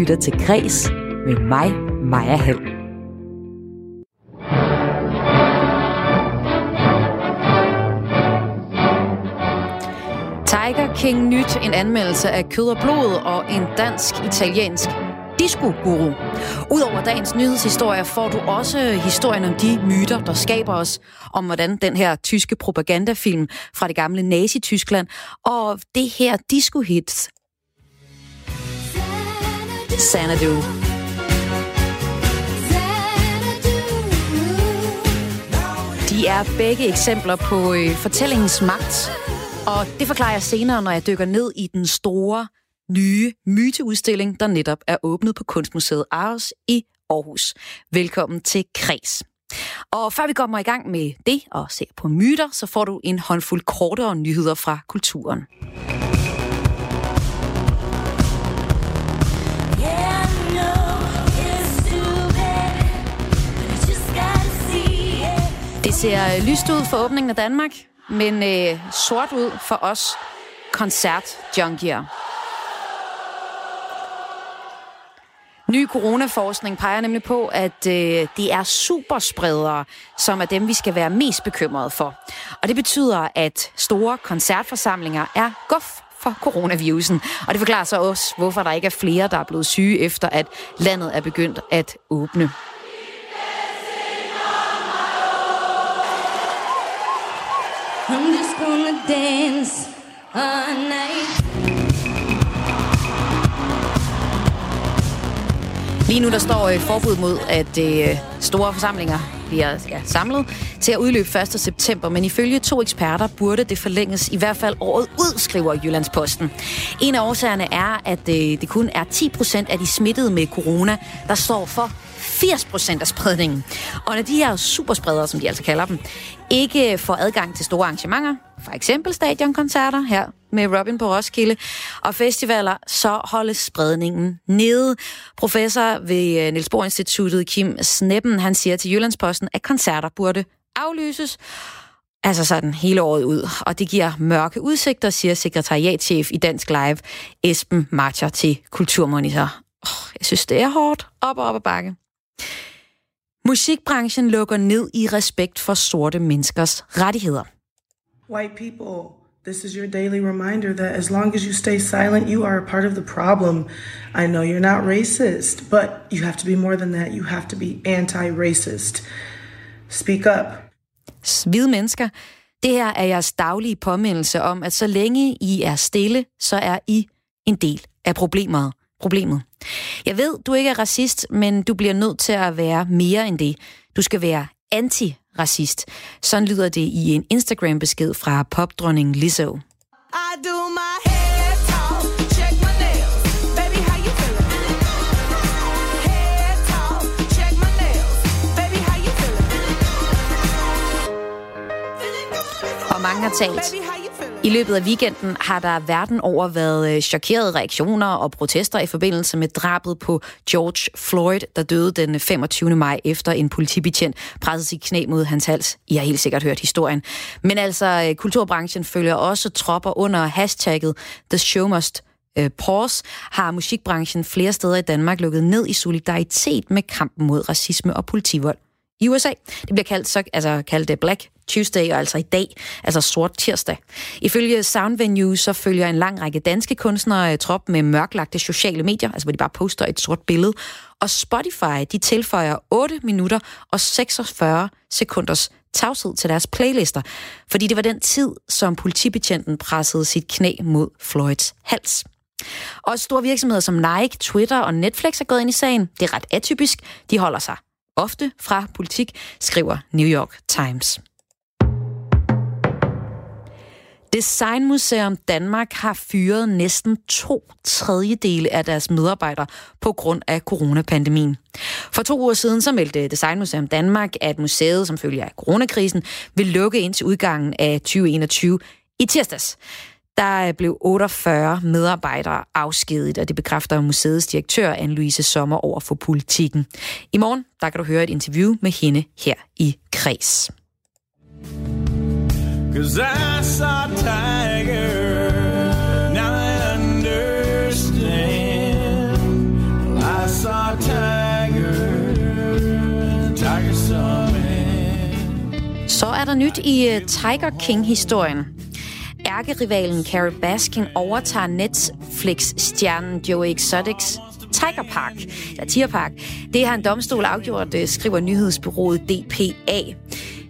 lytter til Græs med mig, Maja Hall. Tiger King Nyt, en anmeldelse af kød og blod og en dansk-italiensk disco-guru. Udover dagens nyhedshistorie får du også historien om de myter, der skaber os, om hvordan den her tyske propagandafilm fra det gamle Nazi-Tyskland og det her disco-hit Xanadu. De er begge eksempler på øh, fortællingens magt, og det forklarer jeg senere, når jeg dykker ned i den store, nye myteudstilling, der netop er åbnet på Kunstmuseet Aarhus i Aarhus. Velkommen til Kres. Og før vi kommer i gang med det og ser på myter, så får du en håndfuld kortere nyheder fra kulturen. Det ser øh, lyst ud for åbningen af Danmark, men øh, sort ud for os koncertjunkier. Ny coronaforskning peger nemlig på, at øh, det er superspredere, som er dem, vi skal være mest bekymrede for. Og det betyder, at store koncertforsamlinger er guf for coronavirusen. Og det forklarer så også, hvorfor der ikke er flere, der er blevet syge, efter at landet er begyndt at åbne. I'm just gonna dance all night. Lige nu der står øh, forbud mod, at øh, store forsamlinger bliver ja, samlet til at udløbe 1. september, men ifølge to eksperter burde det forlænges i hvert fald året ud, skriver Jyllandsposten. En af årsagerne er, at øh, det kun er 10 procent af de smittede med corona, der står for 80 procent af spredningen. Og når de her superspredere, som de altså kalder dem, ikke får adgang til store arrangementer, for eksempel stadionkoncerter her med Robin på Roskilde, og festivaler, så holdes spredningen nede. Professor ved øh, Niels Bohr Instituttet, Kim Sneppen, han siger til Jyllandsposten, at koncerter burde aflyses, Altså sådan hele året ud. Og det giver mørke udsigter, siger sekretariatchef i Dansk Live, Esben Marcher til Kulturmonitor. Oh, jeg synes, det er hårdt. Op og op ad bakke. Musikbranchen lukker ned i respekt for sorte menneskers rettigheder. White people, this is your daily reminder that as long as you stay silent, you are a part of the problem. I know you're not racist, but you have to be more than that. You have to be anti-racist. Speak up. Hvide mennesker, det her er jeres daglige påmindelse om, at så længe I er stille, så er I en del af problemet problemet. Jeg ved, du ikke er racist, men du bliver nødt til at være mere end det. Du skal være anti-racist. Sådan lyder det i en Instagram-besked fra popdronningen Lizzo. I do my feeling? Og mange har talt i løbet af weekenden har der verden over været øh, chokerede reaktioner og protester i forbindelse med drabet på George Floyd, der døde den 25. maj efter en politibetjent pressede sit knæ mod hans hals. I har helt sikkert hørt historien. Men altså, øh, kulturbranchen følger også tropper under hashtagget The Show Must øh, pause, har musikbranchen flere steder i Danmark lukket ned i solidaritet med kampen mod racisme og politivold i USA. Det bliver kaldt, så, altså, kaldt øh, Black Tuesday, og altså i dag, altså sort tirsdag. Ifølge Sound Venue, så følger en lang række danske kunstnere øh, trop med mørklagte sociale medier, altså hvor de bare poster et sort billede. Og Spotify, de tilføjer 8 minutter og 46 sekunders tavshed til deres playlister, fordi det var den tid, som politibetjenten pressede sit knæ mod Floyds hals. Og store virksomheder som Nike, Twitter og Netflix er gået ind i sagen. Det er ret atypisk. De holder sig ofte fra politik, skriver New York Times. Designmuseum Danmark har fyret næsten to tredjedele af deres medarbejdere på grund af coronapandemien. For to uger siden så meldte Designmuseum Danmark, at museet som følge af coronakrisen vil lukke ind til udgangen af 2021 i tirsdags der øh, blev 48 medarbejdere afskediget, og det bekræfter museets direktør Anne-Louise Sommer over for politikken. I morgen der kan du høre et interview med hende her i Kreds. Så er der nyt i øh, Tiger King-historien. Ærkerivalen Carrie Baskin overtager Netflix-stjernen Joe Exotics Tiger Park, eller Tiger Park. Det har en domstol afgjort, øh, skriver nyhedsbyrået DPA.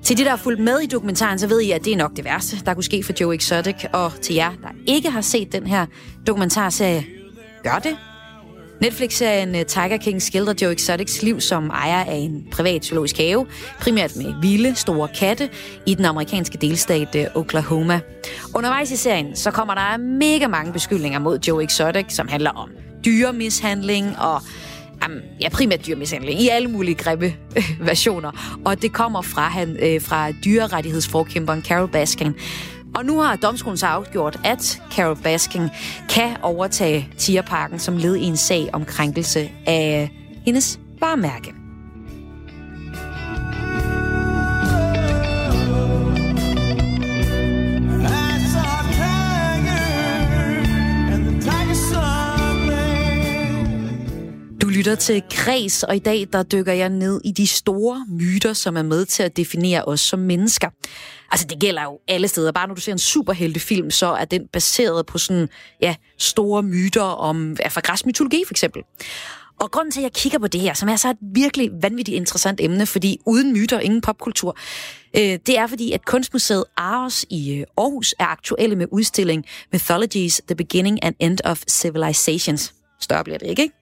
Til de, der har fulgt med i dokumentaren, så ved I, at det er nok det værste, der kunne ske for Joe Exotic. Og til jer, der ikke har set den her dokumentarserie, gør det. Netflix-serien øh, Tiger King skildrer Joe Exotics liv som ejer af en privat zoologisk have, primært med vilde, store katte i den amerikanske delstat øh, Oklahoma. Undervejs i serien, så kommer der mega mange beskyldninger mod Joe Exotic, som handler om dyremishandling og ja, primært dyrmishandling i alle mulige grimme øh, versioner. Og det kommer fra, han, øh, fra dyrerettighedsforkæmperen Carol Baskin. Og nu har domstolen så afgjort, at Carol Baskin kan overtage Tierparken som led i en sag om krænkelse af hendes varemærke. Lytter til Kres, og i dag der dykker jeg ned i de store myter, som er med til at definere os som mennesker. Altså det gælder jo alle steder. Bare når du ser en superheltefilm, så er den baseret på sådan, ja, store myter om ja, fra græsk mytologi for eksempel. Og grunden til, at jeg kigger på det her, som er så et virkelig vanvittigt interessant emne, fordi uden myter, ingen popkultur, øh, det er fordi, at Kunstmuseet Aarhus i øh, Aarhus er aktuelle med udstilling Mythologies, The Beginning and End of Civilizations større bliver det ikke. ikke?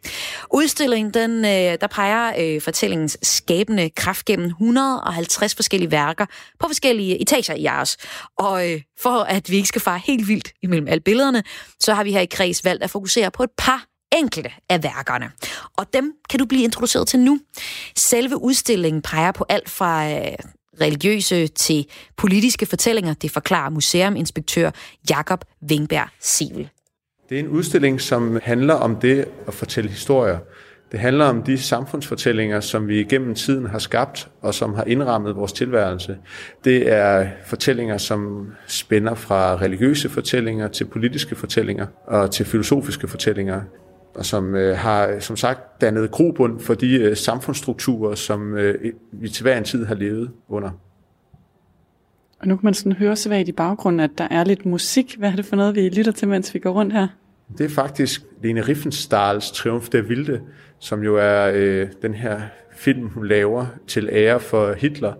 Udstillingen, den, øh, der peger øh, fortællingens skabende kraft gennem 150 forskellige værker på forskellige etager i Ars. Og øh, for at vi ikke skal fare helt vildt imellem alle billederne, så har vi her i Kreds valgt at fokusere på et par enkelte af værkerne. Og dem kan du blive introduceret til nu. Selve udstillingen peger på alt fra øh, religiøse til politiske fortællinger. Det forklarer museuminspektør Jakob Vingberg Sivel. Det er en udstilling, som handler om det at fortælle historier. Det handler om de samfundsfortællinger, som vi gennem tiden har skabt, og som har indrammet vores tilværelse. Det er fortællinger, som spænder fra religiøse fortællinger til politiske fortællinger og til filosofiske fortællinger, og som øh, har som sagt dannet grobund for de øh, samfundsstrukturer, som øh, vi til hver en tid har levet under. Og nu kan man sådan høre svagt i baggrunden, at der er lidt musik. Hvad er det for noget, vi lytter til, mens vi går rundt her? Det er faktisk Lene Riefenstahls Triumf der Vilde, som jo er øh, den her film, hun laver til ære for Hitler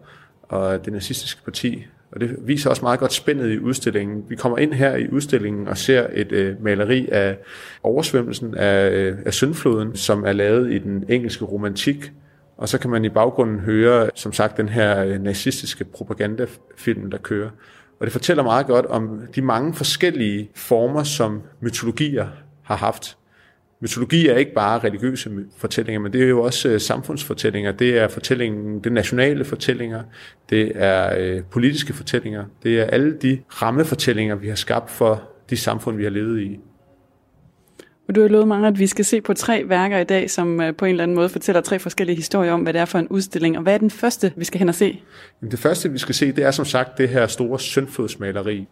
og det nazistiske parti. Og det viser også meget godt spændet i udstillingen. Vi kommer ind her i udstillingen og ser et øh, maleri af oversvømmelsen af, øh, af Søndfloden, som er lavet i den engelske romantik, og så kan man i baggrunden høre, som sagt, den her øh, nazistiske propagandafilm, der kører. Og det fortæller meget godt om de mange forskellige former, som mytologier har haft. Mytologi er ikke bare religiøse fortællinger, men det er jo også øh, samfundsfortællinger. Det er fortællingen, det er nationale fortællinger, det er øh, politiske fortællinger, det er alle de rammefortællinger, vi har skabt for de samfund, vi har levet i. Og du har lovet mange, at vi skal se på tre værker i dag, som øh, på en eller anden måde fortæller tre forskellige historier om, hvad det er for en udstilling. Og hvad er den første, vi skal hen og se? Det første, vi skal se, det er som sagt det her store søndfodsmaleri.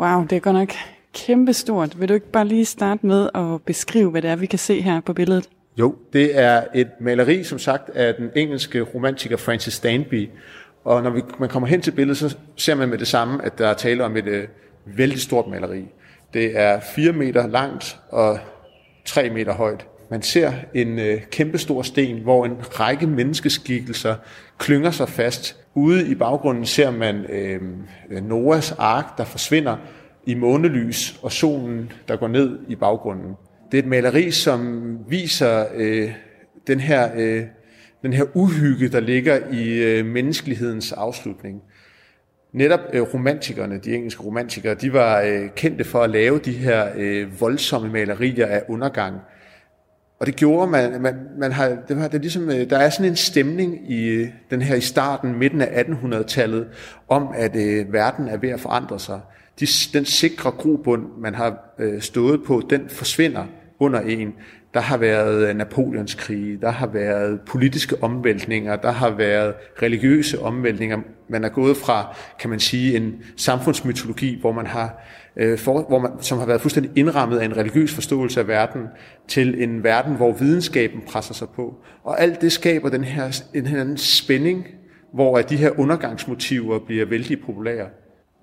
Wow, det er godt nok kæmpestort. Vil du ikke bare lige starte med at beskrive, hvad det er, vi kan se her på billedet? Jo, det er et maleri, som sagt, af den engelske romantiker Francis Stanby. Og når vi, man kommer hen til billedet, så ser man med det samme, at der er tale om et øh, vældig stort maleri. Det er 4 meter langt og 3 meter højt. Man ser en øh, kæmpestor sten, hvor en række menneskeskikkelser klynger sig fast. Ude i baggrunden ser man øh, Noahs ark, der forsvinder i månelys, og solen, der går ned i baggrunden. Det er et maleri, som viser øh, den, her, øh, den her uhygge, der ligger i øh, menneskelighedens afslutning. Netop øh, romantikerne, de engelske romantikere, de var øh, kendte for at lave de her øh, voldsomme malerier af undergang. Og det gjorde man, man, man har, det var, det er ligesom, øh, der er sådan en stemning i øh, den her i starten, midten af 1800-tallet, om at øh, verden er ved at forandre sig. De, den sikre grobund, man har øh, stået på, den forsvinder under en. Der har været øh, Napoleonskrige, der har været politiske omvæltninger, der har været religiøse omvæltninger. Man er gået fra, kan man sige, en samfundsmytologi, hvor man har, øh, for, hvor man, som har været fuldstændig indrammet af en religiøs forståelse af verden, til en verden, hvor videnskaben presser sig på. Og alt det skaber den her, en her spænding hvor at de her undergangsmotiver bliver vældig populære.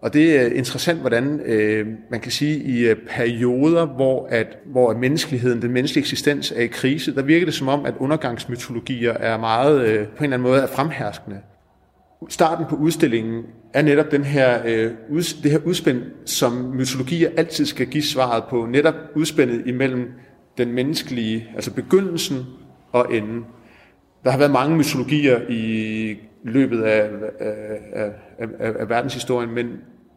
Og det er interessant, hvordan øh, man kan sige, i øh, perioder, hvor, at, hvor at menneskeligheden, den menneskelige eksistens er i krise, der virker det som om, at undergangsmytologier er meget, øh, på en eller anden måde, er fremherskende. Starten på udstillingen er netop den her, øh, ud, det her udspænd, som mytologier altid skal give svaret på, netop udspændet imellem den menneskelige, altså begyndelsen og enden. Der har været mange mytologier i løbet af, af, af, af, af verdenshistorien, men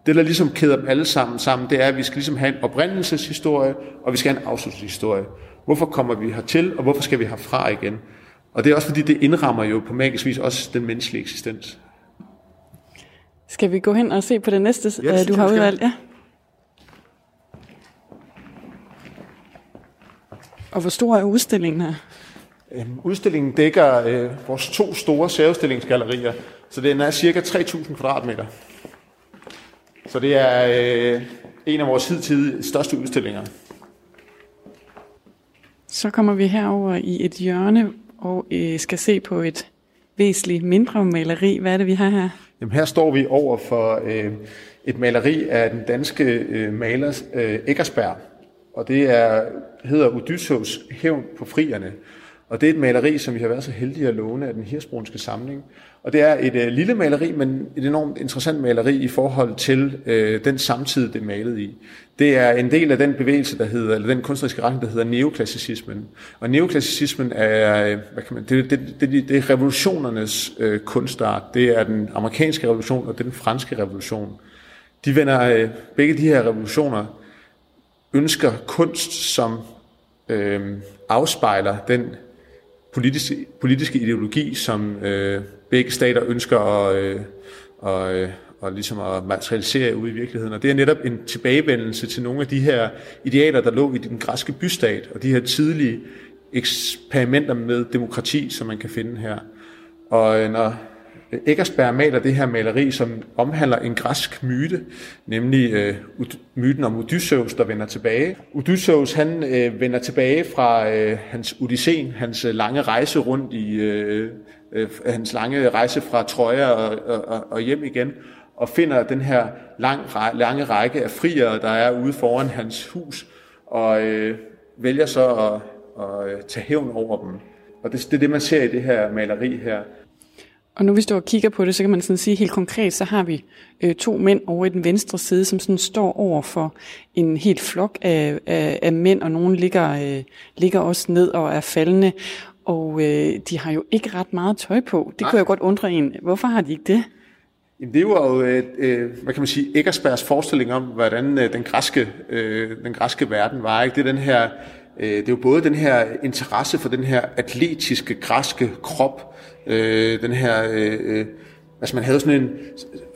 det, der ligesom kæder dem alle sammen sammen, det er, at vi skal ligesom have en oprindelseshistorie, og vi skal have en afslutningshistorie. Hvorfor kommer vi hertil, og hvorfor skal vi herfra igen? Og det er også fordi, det indrammer jo på magisk vis også den menneskelige eksistens. Skal vi gå hen og se på det næste, ja, du har udvalgt? Ja. Og hvor stor er udstillingen her? Øhm, udstillingen dækker øh, vores to store særudstillingsgallerier, så den er cirka 3.000 kvadratmeter. Så det er øh, en af vores hidtidige største udstillinger. Så kommer vi herover i et hjørne og øh, skal se på et væsentligt mindre maleri. Hvad er det, vi har her? Jamen, her står vi over for øh, et maleri af den danske øh, maler øh, Eggersberg. Og det er, hedder Odysseus hævn på frierne. Og det er et maleri, som vi har været så heldige at låne af den hirsbrunske samling. Og det er et øh, lille maleri, men et enormt interessant maleri i forhold til øh, den samtid, det er malet i. Det er en del af den bevægelse, der hedder, eller den kunstneriske retning, der hedder neoklassicismen. Og neoklassicismen er, øh, hvad kan man, det, det, det, det er revolutionernes øh, kunstart. Det er den amerikanske revolution, og det er den franske revolution. De vender, øh, begge de her revolutioner ønsker kunst, som øh, afspejler den politiske, politiske ideologi, som øh, begge stater ønsker at, øh, og, øh, og ligesom at materialisere ude i virkeligheden. Og det er netop en tilbagevendelse til nogle af de her idealer, der lå i den græske bystat, og de her tidlige eksperimenter med demokrati, som man kan finde her. Og øh, når Eggersberg maler det her maleri, som omhandler en græsk myte, nemlig øh, myten om Odysseus, der vender tilbage. Odysseus han øh, vender tilbage fra øh, hans Odysseen, hans øh, lange rejse rundt i øh, øh, hans lange rejse fra Troja og, og, og hjem igen, og finder den her lang, lange række af friere, der er ude foran hans hus, og øh, vælger så at, at øh, tage hævn over dem. Og det, det er det, man ser i det her maleri her. Og nu vi står og kigger på det, så kan man sådan sige helt konkret, så har vi øh, to mænd over i den venstre side, som sådan står over for en helt flok af, af, af mænd, og nogen ligger, øh, ligger også ned og er faldende. Og øh, de har jo ikke ret meget tøj på. Det Nej. kunne jeg godt undre en. Hvorfor har de ikke det? Jamen, det var jo, øh, øh, hvad kan man sige, Eggersbergs forestilling om, hvordan øh, den, græske, øh, den græske verden var. Ikke? Det er den her, øh, det er jo både den her interesse for den her atletiske græske krop, øh, den her øh, øh, Altså man havde sådan en,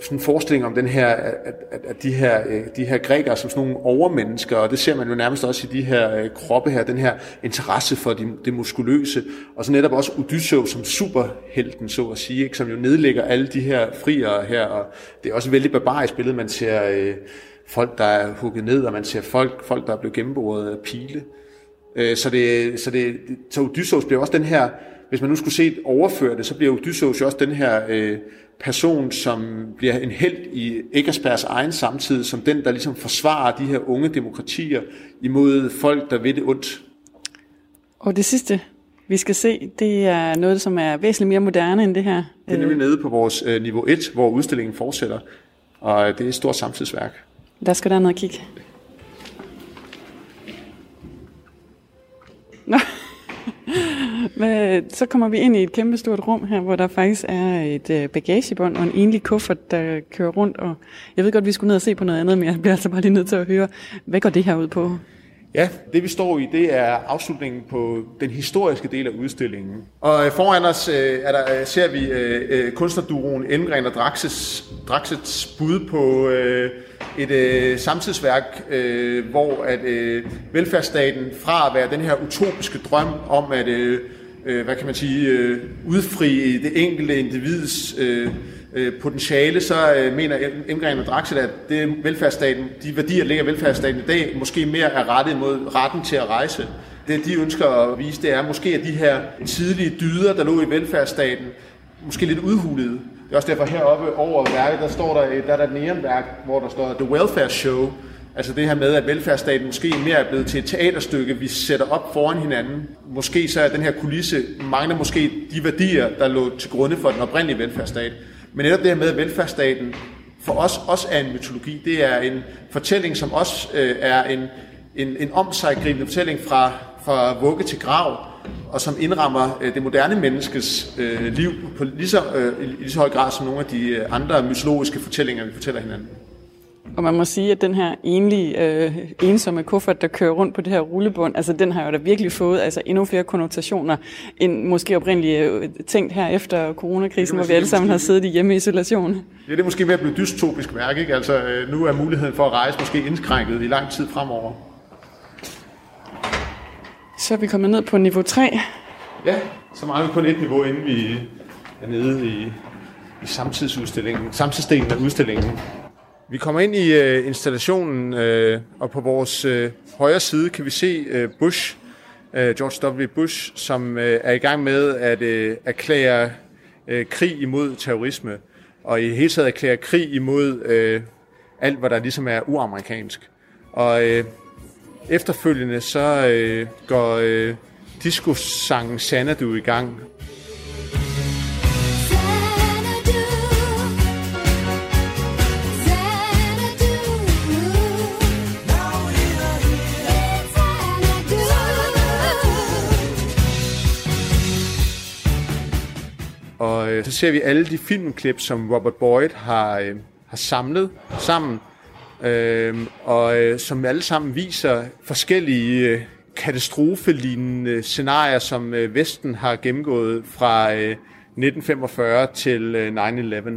sådan en forestilling om den her, at, at, at de, her, øh, de her grækere som sådan nogle overmennesker, og det ser man jo nærmest også i de her øh, kroppe her, den her interesse for det, det muskuløse, og så netop også Odysseus som superhelten, så at sige, ikke, som jo nedlægger alle de her friere her, og det er også et vældig barbarisk billede, man ser øh, folk, der er hugget ned, og man ser folk, folk der er blevet gennemboret af pile. Øh, så, det, så, det, så Odysseus bliver også den her, hvis man nu skulle se overføre det, så bliver Odysseus jo også den her øh, person, som bliver en held i Eggersbergs egen samtid, som den, der ligesom forsvarer de her unge demokratier imod folk, der ved det ondt. Og det sidste, vi skal se, det er noget, som er væsentligt mere moderne end det her. Det er nemlig nede på vores øh, niveau 1, hvor udstillingen fortsætter, og det er et stort samtidsværk. Der skal der noget kigge. Nå. Så kommer vi ind i et kæmpe stort rum her, hvor der faktisk er et øh, bagagebånd og en enlig kuffert, der kører rundt. Og jeg ved godt, at vi skulle ned og se på noget andet, men jeg bliver altså bare lige nødt til at høre, hvad går det her ud på? Ja, det vi står i, det er afslutningen på den historiske del af udstillingen. Og øh, foran os øh, er der, ser vi kunstnerduroen Elmgren og Draxes, Draxets bud på et øh, samtidsværk, øh, hvor at øh, velfærdsstaten fra at være den her utopiske drøm om at øh, øh, hvad kan man sige, øh, udfri det enkelte individs øh, øh potentiale, så øh, mener Emgren og Draxel, at det velfærdsstaten, de værdier, ligger velfærdsstaten i dag, måske mere er rettet mod retten til at rejse. Det, de ønsker at vise, det er måske, at de her tidlige dyder, der lå i velfærdsstaten, måske lidt udhulede er også derfor heroppe over værket, der står der, øh, der er der et neonværk, hvor der står The Welfare Show. Altså det her med, at velfærdsstaten måske mere er blevet til et teaterstykke, vi sætter op foran hinanden. Måske så er den her kulisse, mangler måske de værdier, der lå til grunde for den oprindelige velfærdsstat. Men netop det her med, at velfærdsstaten for os også er en mytologi. Det er en fortælling, som også øh, er en, en, en omsaggribende fortælling fra, fra vugge til grav, og som indrammer øh, det moderne menneskes øh, liv på lige så, øh, i lige så høj grad som nogle af de øh, andre mytologiske fortællinger, vi fortæller hinanden. Og man må sige, at den her enlige, øh, ensomme kuffert, der kører rundt på det her rullebånd, altså den har jo da virkelig fået altså, endnu flere konnotationer, end måske oprindeligt øh, tænkt her efter coronakrisen, hvor vi alle sammen har siddet i hjemme isolation. Ja, det er måske ved at blive dystopisk værk, ikke? Altså, øh, nu er muligheden for at rejse måske indskrænket i lang tid fremover. Så er vi kommet ned på niveau 3. Ja, så meget vi kun et niveau, inden vi er nede i, i samtidsudstillingen, samtidsdelen af udstillingen. Vi kommer ind i øh, installationen, øh, og på vores øh, højre side kan vi se øh, Bush, øh, George W. Bush, som øh, er i gang med at øh, erklære øh, krig imod terrorisme, og i hele taget erklære krig imod øh, alt, hvad der ligesom er uamerikansk. Og øh, efterfølgende så øh, går øh, disco-sangen Xanadu i gang, Og øh, så ser vi alle de filmklip, som Robert Boyd har, øh, har samlet sammen, øh, og øh, som alle sammen viser forskellige øh, katastrofelignende scenarier, som øh, Vesten har gennemgået fra øh, 1945 til øh, 9-11.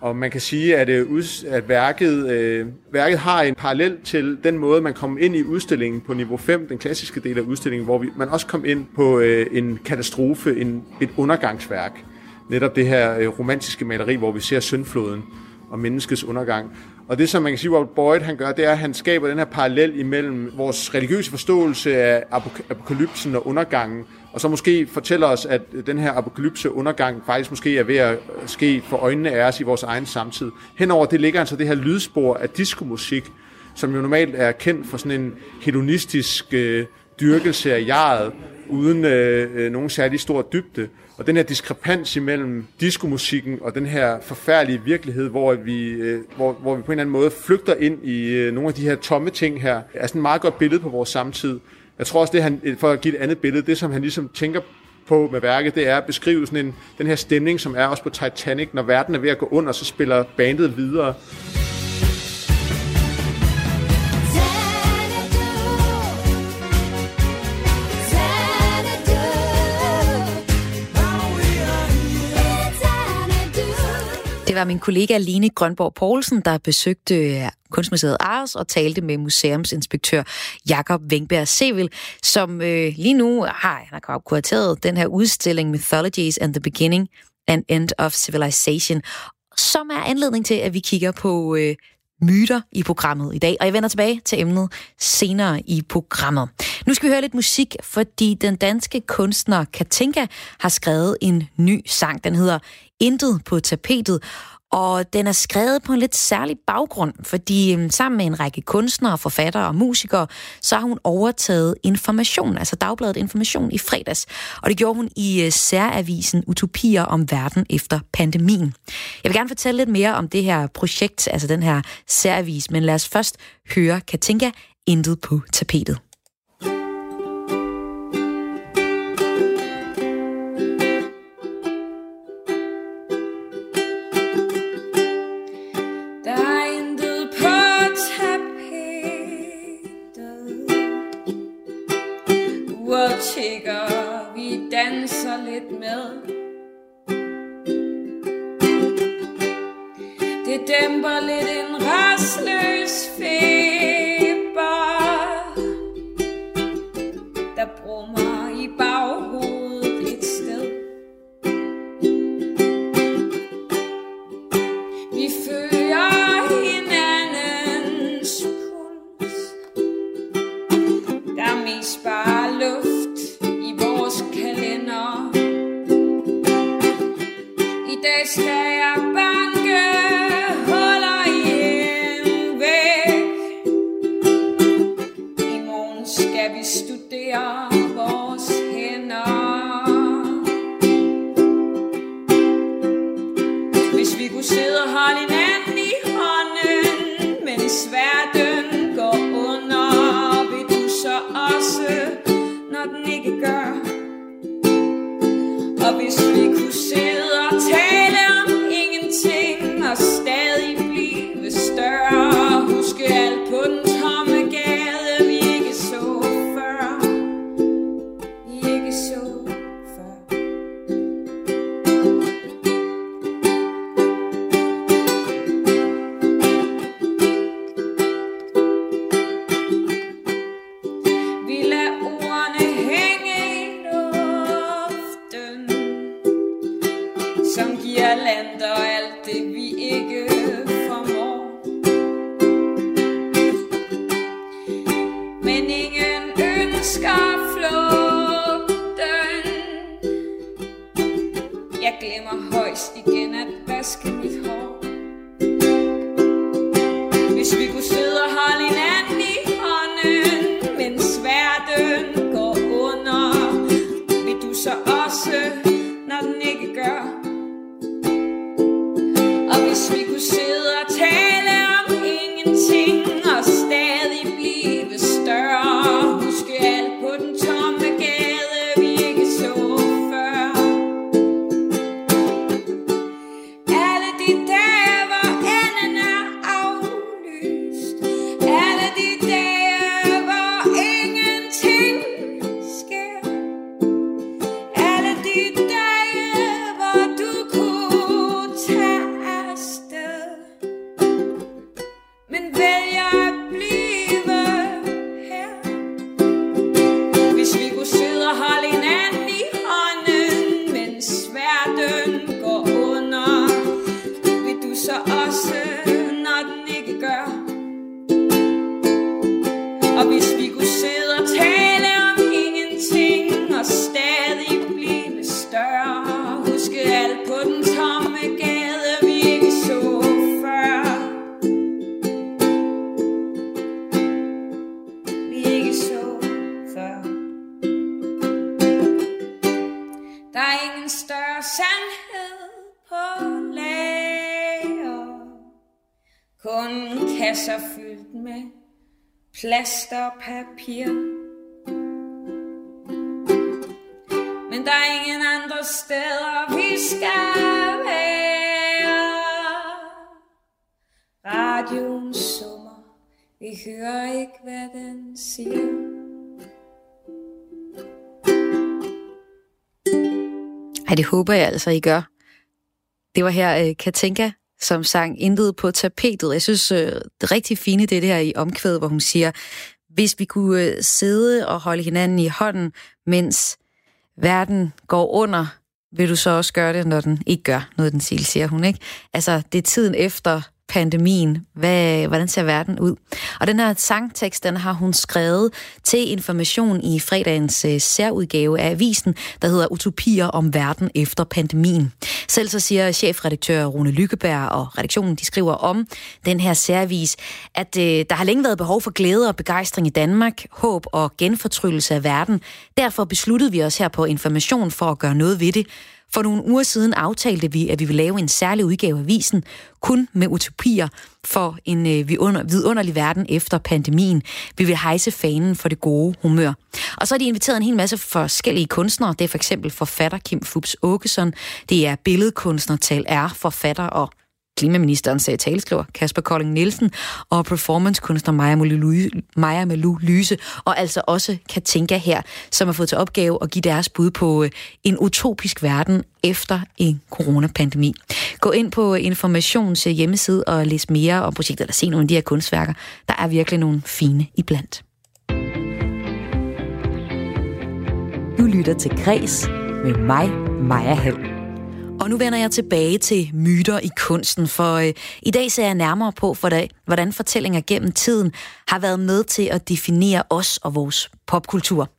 Og man kan sige, at, øh, at værket, øh, værket har en parallel til den måde, man kom ind i udstillingen på niveau 5, den klassiske del af udstillingen, hvor vi, man også kom ind på øh, en katastrofe, en, et undergangsværk netop det her øh, romantiske maleri, hvor vi ser syndfloden og menneskets undergang. Og det, som man kan sige, Robert Boyd han gør, det er, at han skaber den her parallel imellem vores religiøse forståelse af apokalypsen og undergangen, og så måske fortæller os, at den her apokalypse undergang faktisk måske er ved at øh, ske for øjnene af os i vores egen samtid. Henover det ligger altså det her lydspor af diskomusik, som jo normalt er kendt for sådan en hedonistisk øh, dyrkelse af jaret, uden øh, øh, nogen særlig stor dybde. Og den her diskrepans imellem diskomusikken og den her forfærdelige virkelighed, hvor vi, øh, hvor, hvor vi på en eller anden måde flygter ind i øh, nogle af de her tomme ting her, er sådan et meget godt billede på vores samtid. Jeg tror også, det han, øh, for at give et andet billede, det som han ligesom tænker på med værket, det er at beskrive sådan en, den her stemning, som er også på Titanic, når verden er ved at gå under, så spiller bandet videre. Var min kollega Line Grønborg Poulsen, der besøgte øh, Kunstmuseet Ars og talte med museumsinspektør Jakob Wengberg Sevil, som øh, lige nu har, han har kurateret den her udstilling Mythologies and the Beginning and End of Civilization, som er anledning til, at vi kigger på øh, myter i programmet i dag, og jeg vender tilbage til emnet senere i programmet. Nu skal vi høre lidt musik, fordi den danske kunstner Katinka har skrevet en ny sang. Den hedder Intet på tapetet, og den er skrevet på en lidt særlig baggrund, fordi øhm, sammen med en række kunstnere, forfattere og musikere, så har hun overtaget Information, altså Dagbladet Information i fredags. Og det gjorde hun i øh, særavisen Utopier om verden efter pandemien. Jeg vil gerne fortælle lidt mere om det her projekt, altså den her særavis, men lad os først høre Katinka Intet på tapetet. apenas plasterpapir. Men der er ingen andre steder, vi skal være. Radioen summer, vi hører ikke, hvad den siger. Ej, det håber jeg altså, I gør. Det var her øh, Katinka, som sang Intet på tapetet. Jeg synes, øh, det er rigtig fine, det, der det her i omkvædet, hvor hun siger, hvis vi kunne øh, sidde og holde hinanden i hånden, mens verden går under, vil du så også gøre det, når den ikke gør noget, den siger, siger hun, ikke? Altså, det er tiden efter pandemien. Hvad, hvordan ser verden ud? Og den her sangtekst, den har hun skrevet til information i fredagens øh, særudgave af avisen, der hedder Utopier om verden efter pandemien. Selv så siger chefredaktør Rune Lykkeberg og redaktionen, de skriver om den her særvis, at øh, der har længe været behov for glæde og begejstring i Danmark, håb og genfortryllelse af verden. Derfor besluttede vi os her på Information for at gøre noget ved det. For nogle uger siden aftalte vi, at vi vil lave en særlig udgave af avisen, kun med utopier for en øh, vidunderlig verden efter pandemien. Vi vil hejse fanen for det gode humør. Og så har de inviteret en hel masse forskellige kunstnere. Det er for eksempel forfatter Kim Fubs Åkesson. Det er billedkunstner Tal R, forfatter og klimaministeren sagde talskriver Kasper Kolding Nielsen og performancekunstner Maja Maja Melu Lyse, og altså også Katinka her, som har fået til opgave at give deres bud på øh, en utopisk verden efter en coronapandemi. Gå ind på Informations øh, hjemmeside og læs mere om projektet, eller se nogle af de her kunstværker. Der er virkelig nogle fine iblandt. Du lytter til Græs med mig, Maja Hall. Og nu vender jeg tilbage til myter i kunsten, for øh, i dag ser jeg nærmere på, hvordan, hvordan fortællinger gennem tiden har været med til at definere os og vores popkultur.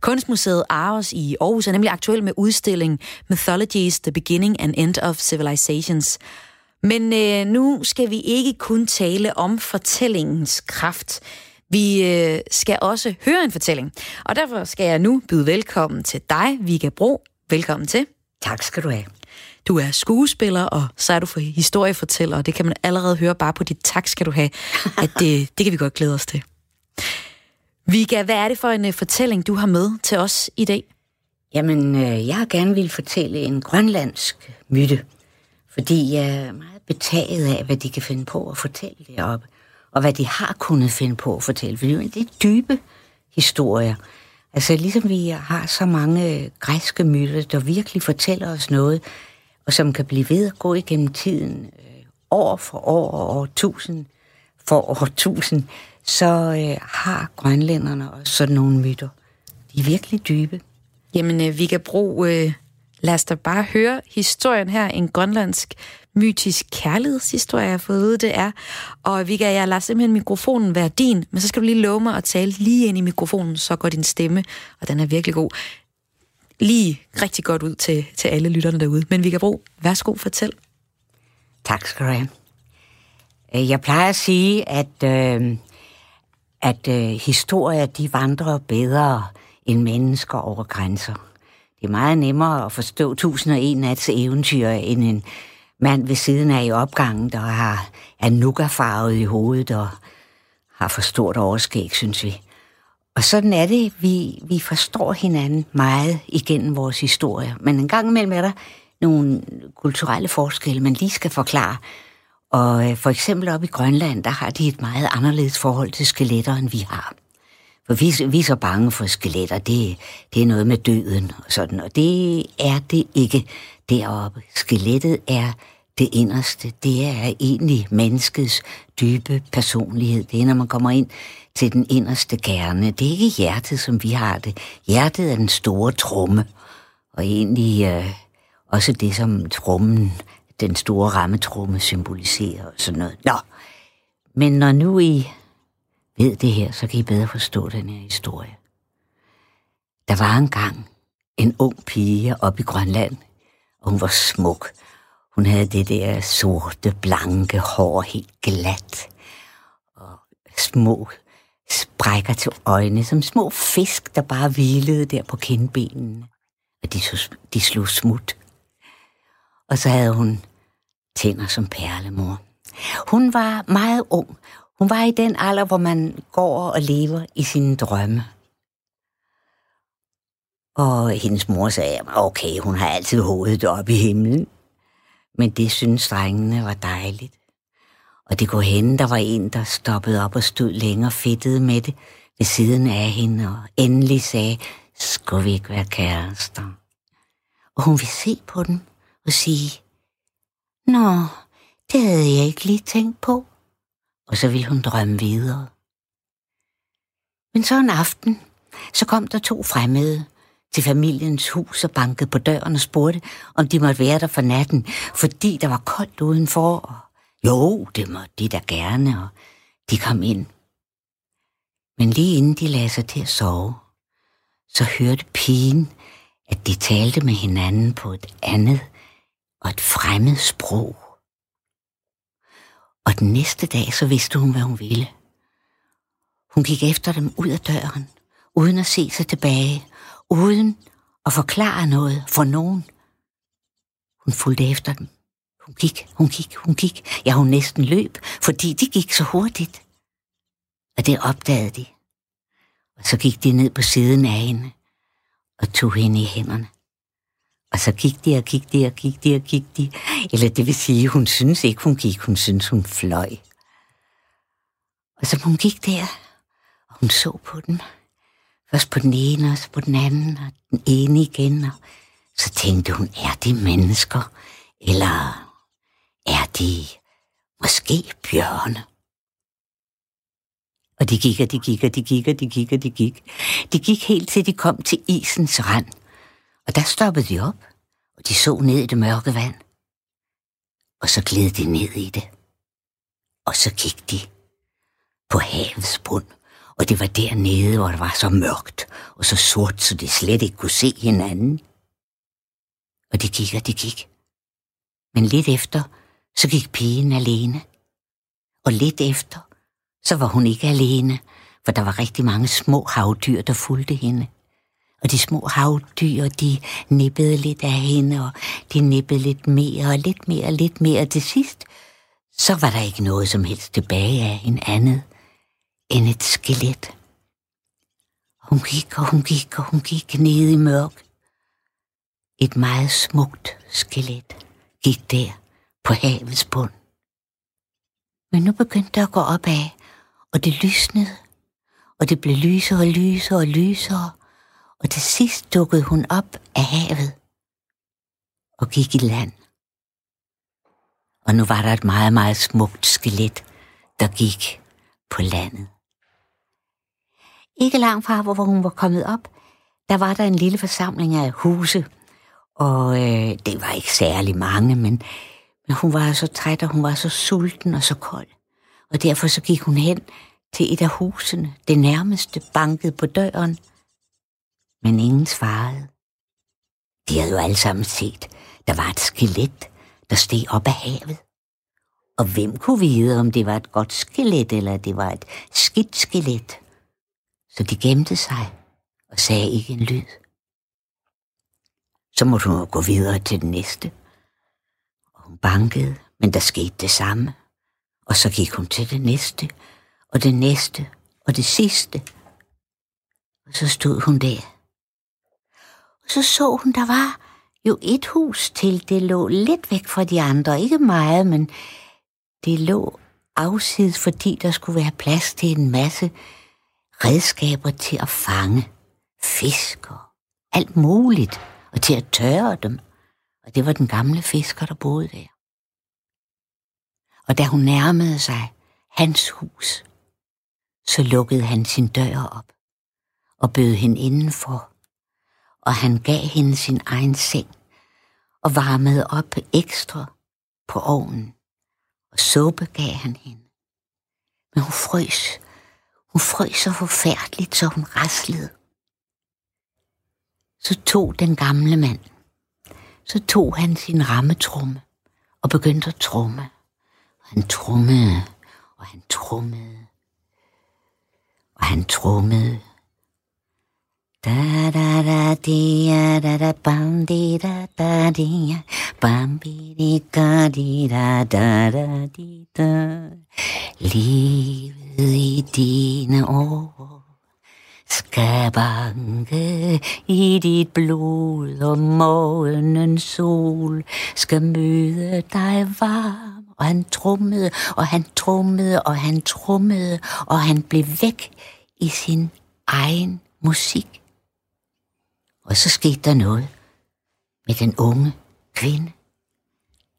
Kunstmuseet Aarhus i Aarhus er nemlig aktuel med udstillingen Mythologies, The Beginning and End of Civilizations. Men øh, nu skal vi ikke kun tale om fortællingens kraft. Vi øh, skal også høre en fortælling, og derfor skal jeg nu byde velkommen til dig, Vika Bro. Velkommen til. Tak skal du have. Du er skuespiller, og så er du for historiefortæller, og det kan man allerede høre bare på dit tak skal du have, at det, det kan vi godt glæde os til. Vika, hvad er det for en uh, fortælling, du har med til os i dag? Jamen, øh, jeg har gerne vil fortælle en grønlandsk myte, fordi jeg er meget betaget af, hvad de kan finde på at fortælle deroppe, og hvad de har kunnet finde på at fortælle, for det er dybe historier. Altså ligesom vi har så mange græske myter, der virkelig fortæller os noget, og som kan blive ved at gå igennem tiden, øh, år for år og årtusind for årtusind, så øh, har grønlænderne også sådan nogle myter. De er virkelig dybe. Jamen, øh, vi kan bruge... Øh, lad os da bare høre historien her. En grønlandsk mytisk kærlighedshistorie, jeg har fået ud, det er. Og vi kan, jeg lader simpelthen mikrofonen være din, men så skal du lige love mig at tale lige ind i mikrofonen, så går din stemme, og den er virkelig god. Lige rigtig godt ud til, til alle lytterne derude. Men vi kan bruge, værsgo, fortæl. Tak skal du have. Øh, jeg plejer at sige, at, øh, at øh, historier de vandrer bedre end mennesker over grænser. Det er meget nemmere at forstå 1001 nats eventyr end en mand ved siden af i opgangen, der har er nukafarvet i hovedet og har for stort overskæg, synes vi. Og sådan er det, vi, vi forstår hinanden meget igennem vores historie. Men en gang imellem er der nogle kulturelle forskelle, man lige skal forklare. Og øh, for eksempel op i Grønland, der har de et meget anderledes forhold til skeletter, end vi har. For vi, vi er så bange for skeletter, det, det er noget med døden og sådan, og det er det ikke deroppe. Skelettet er det inderste, det er egentlig menneskets dybe personlighed. Det er, når man kommer ind til den inderste kerne. Det er ikke hjertet, som vi har det. Hjertet er den store tromme, og egentlig øh, også det, som trommen, den store rammetrumme symboliserer og sådan noget. Nå, men når nu I ved det her, så kan I bedre forstå den her historie. Der var engang en ung pige oppe i Grønland, og hun var smuk. Hun havde det der sorte, blanke hår, helt glat, og små sprækker til øjne, som små fisk, der bare hvilede der på kindbenene. Og de, de slog smut. Og så havde hun tænder som perlemor. Hun var meget ung. Hun var i den alder, hvor man går og lever i sine drømme. Og hendes mor sagde, okay, hun har altid hovedet op i himlen. Men det synes drengene var dejligt. Og det kunne hende, der var en, der stoppede op og stod længere fedtede med det ved siden af hende, og endelig sagde, skulle vi ikke være kærester? Og hun ville se på den og sige, Nå, det havde jeg ikke lige tænkt på. Og så ville hun drømme videre. Men så en aften, så kom der to fremmede til familiens hus og bankede på døren og spurgte, om de måtte være der for natten, fordi der var koldt udenfor. Og jo, det må de da gerne, og de kom ind. Men lige inden de lagde sig til at sove, så hørte pigen, at de talte med hinanden på et andet og et fremmed sprog. Og den næste dag, så vidste hun, hvad hun ville. Hun gik efter dem ud af døren, uden at se sig tilbage, uden at forklare noget for nogen. Hun fulgte efter dem. Hun gik, hun gik, hun gik. Ja, hun næsten løb, fordi de gik så hurtigt. Og det opdagede de. Og så gik de ned på siden af hende og tog hende i hænderne. Og så gik de og gik de og gik de og gik de. Eller det vil sige, hun synes ikke, hun gik. Hun synes, hun fløj. Og så hun gik der, og hun så på dem. Først på den ene, og så på den anden, og den ene igen. Og så tænkte hun, er de mennesker? Eller er de måske bjørne? Og de gik, og de gik, og de gik, og de gik, og de gik. De gik helt til de kom til isens rand. Og der stoppede de op, og de så ned i det mørke vand. Og så gled de ned i det. Og så gik de på havets bund. Og det var dernede, hvor det var så mørkt og så sort, så de slet ikke kunne se hinanden. Og de gik, og de gik. Men lidt efter, så gik pigen alene. Og lidt efter, så var hun ikke alene, for der var rigtig mange små havdyr, der fulgte hende. Og de små havdyr, de nippede lidt af hende, og de nippede lidt mere, og lidt mere, og lidt mere. Og til sidst, så var der ikke noget som helst tilbage af en andet end et skelet. Hun gik, og hun gik, og hun gik ned i mørk. Et meget smukt skelet gik der på havets bund. Men nu begyndte det at gå opad, og det lysnede, og det blev lysere og lysere og lysere, og til sidst dukkede hun op af havet og gik i land. Og nu var der et meget, meget smukt skelet, der gik på landet. Ikke langt fra, hvor hun var kommet op, der var der en lille forsamling af huse, og øh, det var ikke særlig mange, men, men hun var så træt, og hun var så sulten og så kold. Og derfor så gik hun hen til et af husene, det nærmeste, bankede på døren. Men ingen svarede. De havde jo alle sammen set, der var et skelet, der steg op af havet. Og hvem kunne vide, om det var et godt skelet, eller det var et skidt skelet? Så de gemte sig og sagde ikke en lyd. Så måtte hun gå videre til den næste. Bankede, men der skete det samme. Og så gik hun til det næste, og det næste, og det sidste. Og så stod hun der. Og så så hun, der var jo et hus til. Det lå lidt væk fra de andre. Ikke meget, men det lå afsides, fordi der skulle være plads til en masse redskaber til at fange fisk og alt muligt, og til at tørre dem. Og det var den gamle fisker, der boede der. Og da hun nærmede sig hans hus, så lukkede han sin dør op og bød hende indenfor, og han gav hende sin egen seng og varmede op ekstra på ovnen, og suppe gav han hende. Men hun frøs. Hun frøs så forfærdeligt, så hun raslede. Så tog den gamle mand, så tog han sin rammetrumme og begyndte at trumme. Han trummede, og han trummede, og han trummede. Da da da dia da da bam di da da dia bam bi di ga di da da da di da Livet i dine år skal banke i dit blod, og morgenens sol skal møde dig varm. Og han trummede, og han trummede, og han trummede, og han blev væk i sin egen musik. Og så skete der noget med den unge kvinde.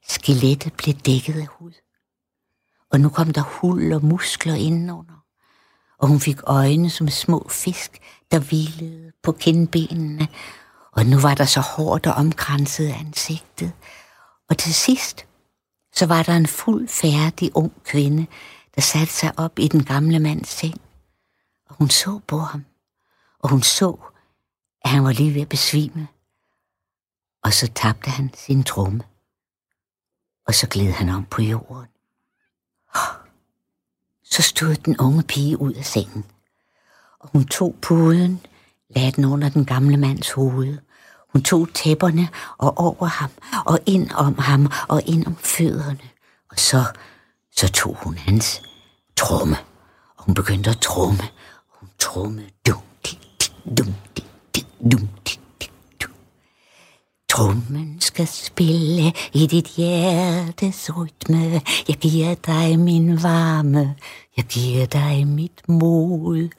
Skelettet blev dækket af hud. Og nu kom der hul og muskler indenunder og hun fik øjne som små fisk, der hvilede på kindbenene, og nu var der så hårdt og omkranset ansigtet. Og til sidst, så var der en fuld færdig ung kvinde, der satte sig op i den gamle mands seng. Og hun så på ham, og hun så, at han var lige ved at besvime. Og så tabte han sin tromme, og så gled han om på jorden. Så stod den unge pige ud af sengen, og hun tog puden, lagde den under den gamle mands hoved. Hun tog tæpperne og over ham, og ind om ham, og ind om fødderne. Og så, så tog hun hans tromme, og hun begyndte at tromme. Hun trommede dum, di, di, dum, di, di, dum, dik, Trummen skal spille i dit hjertes rytme. Jeg giver dig min varme. Jeg giver dig mit mod.